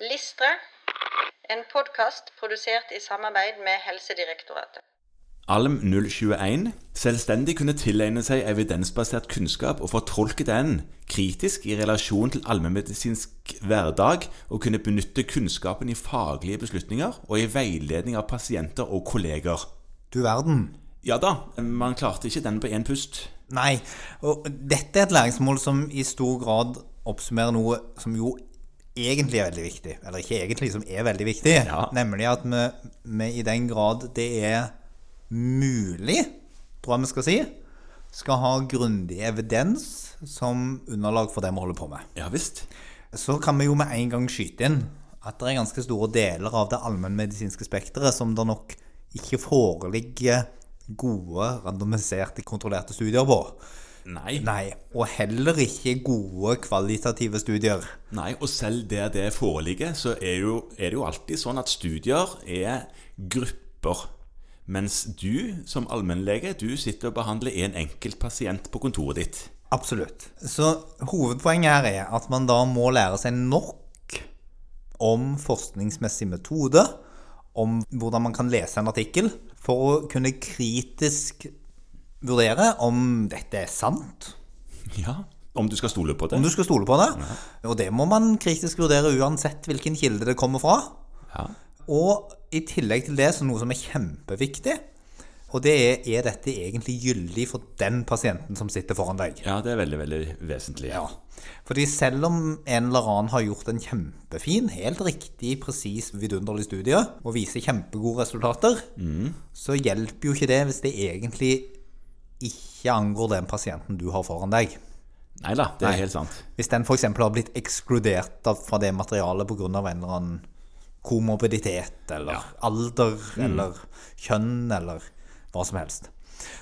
Listre, en podkast produsert i samarbeid med Helsedirektoratet. Alm 021 selvstendig kunne tilegne seg evidensbasert kunnskap og fortolke den kritisk i relasjon til allmennmedisinsk hverdag og kunne benytte kunnskapen i faglige beslutninger og i veiledning av pasienter og kolleger. Du verden. Ja da, man klarte ikke den på én pust. Nei, og dette er et læringsmål som i stor grad oppsummerer noe som jo egentlig er veldig viktig. Eller ikke egentlig, som er veldig viktig. Ja. Nemlig at vi, vi i den grad det er mulig, tror jeg vi skal si, skal ha grundig evidens som underlag for det vi holder på med. Ja visst. Så kan vi jo med en gang skyte inn at det er ganske store deler av det allmennmedisinske spekteret som det nok ikke foreligger gode, randomiserte, kontrollerte studier på. Nei. Nei, og heller ikke gode kvalitative studier. Nei, og selv der det foreligger, så er, jo, er det jo alltid sånn at studier er grupper. Mens du som allmennlege, du sitter og behandler en enkelt pasient på kontoret ditt. Absolutt. Så hovedpoenget her er at man da må lære seg nok om forskningsmessig metode, om hvordan man kan lese en artikkel, for å kunne kritisk vurdere om dette er sant, Ja, Om du skal stole på det. om du skal stole på det. Og det må man kritisk vurdere uansett hvilken kilde det kommer fra. Ja. Og i tillegg til det, så noe som er kjempeviktig, og det er er dette egentlig gyldig for den pasienten som sitter foran deg. ja, det er veldig, veldig vesentlig. Ja. Fordi selv om en eller annen har gjort en kjempefin, helt riktig, presis, vidunderlig studie og viser kjempegode resultater, så hjelper jo ikke det hvis det egentlig ikke angår den pasienten du har foran deg. Nei da, det er Nei. helt sant. Hvis den f.eks. har blitt ekskludert fra det materialet pga. en eller annen komorbiditet, eller Ja. alder, eller kjønn, eller hva som helst.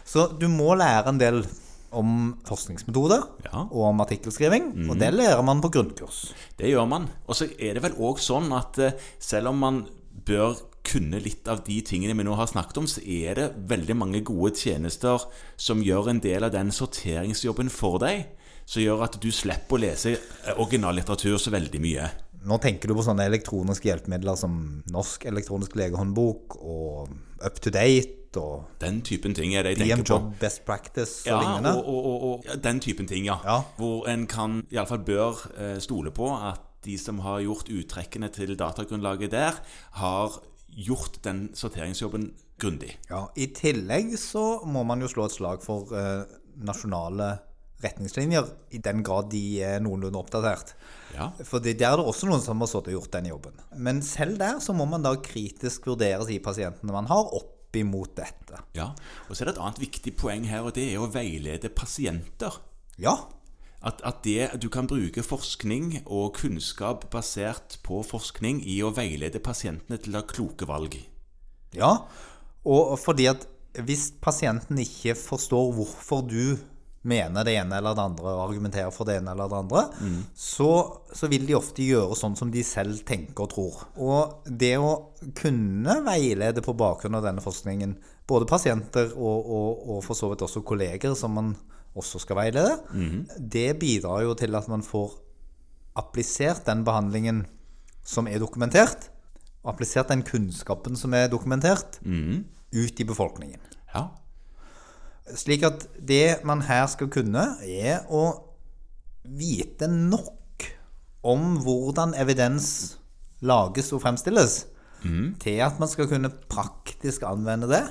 Så du må lære en del om forskningsmetoder Ja. og om artikkelskriving, og det lærer man på grunnkurs. Det gjør man. Og så er det vel òg sånn at eh, selv om man bør kunne litt av de tingene vi nå har snakket om, så er det veldig mange gode tjenester som gjør en del av den sorteringsjobben for deg. Som gjør at du slipper å lese originallitteratur så veldig mye. Nå tenker du på sånne elektroniske hjelpemidler som Norsk elektronisk legehåndbok og Up to Date og Den typen ting er det jeg tenker DM på. Job Best Practice og Ja, lignende. og, og, og, og ja, den typen ting, ja. Ja. Hvor en kan, iallfall bør, eh, stole på at de som har gjort uttrekkene til datagrunnlaget der, har gjort den sorteringsjobben grundig. Ja, I tillegg så må man jo slå et slag for eh, nasjonale retningslinjer, i den grad de er noenlunde oppdatert. Ja. For der er det også noen som har og gjort den jobben. Men selv der så må man da kritisk vurdere de pasientene man har, opp imot dette. Ja, og så er det et annet viktig poeng her, og det er å veilede pasienter. Ja, At, at det, du kan bruke forskning og kunnskap basert på forskning i å veilede pasientene til å ta kloke valg. ja. Og fordi at hvis pasienten ikke forstår hvorfor du mener det ene eller det andre, og argumenterer for det ene eller det andre, så, så vil de ofte gjøre sånn som de selv tenker og tror. Og det å kunne veilede på bakgrunn av denne forskningen, både pasienter og, og, og for så vidt også kolleger som man også skal veilede, det bidrar jo til at man får applisert den behandlingen som er dokumentert, og applisert den kunnskapen som er dokumentert, ut i befolkningen. Ja, Slik at det man her skal kunne, er å vite nok om hvordan evidens lages og fremstilles, til at man skal kunne praktisk anvende det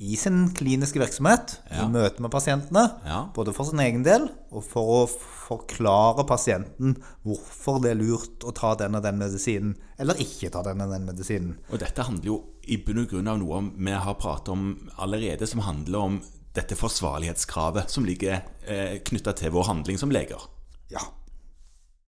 i sin kliniske virksomhet, Ja. i møte med pasientene, Ja. både for sin egen del og for å forklare pasienten hvorfor det er lurt å ta den og den medisinen, eller ikke ta den og den medisinen. Og dette handler jo i bunn og grunn av noe vi har pratet om allerede, som handler om dette forsvarlighetskravet som ligger eh, knytta til vår handling som leger. Ja.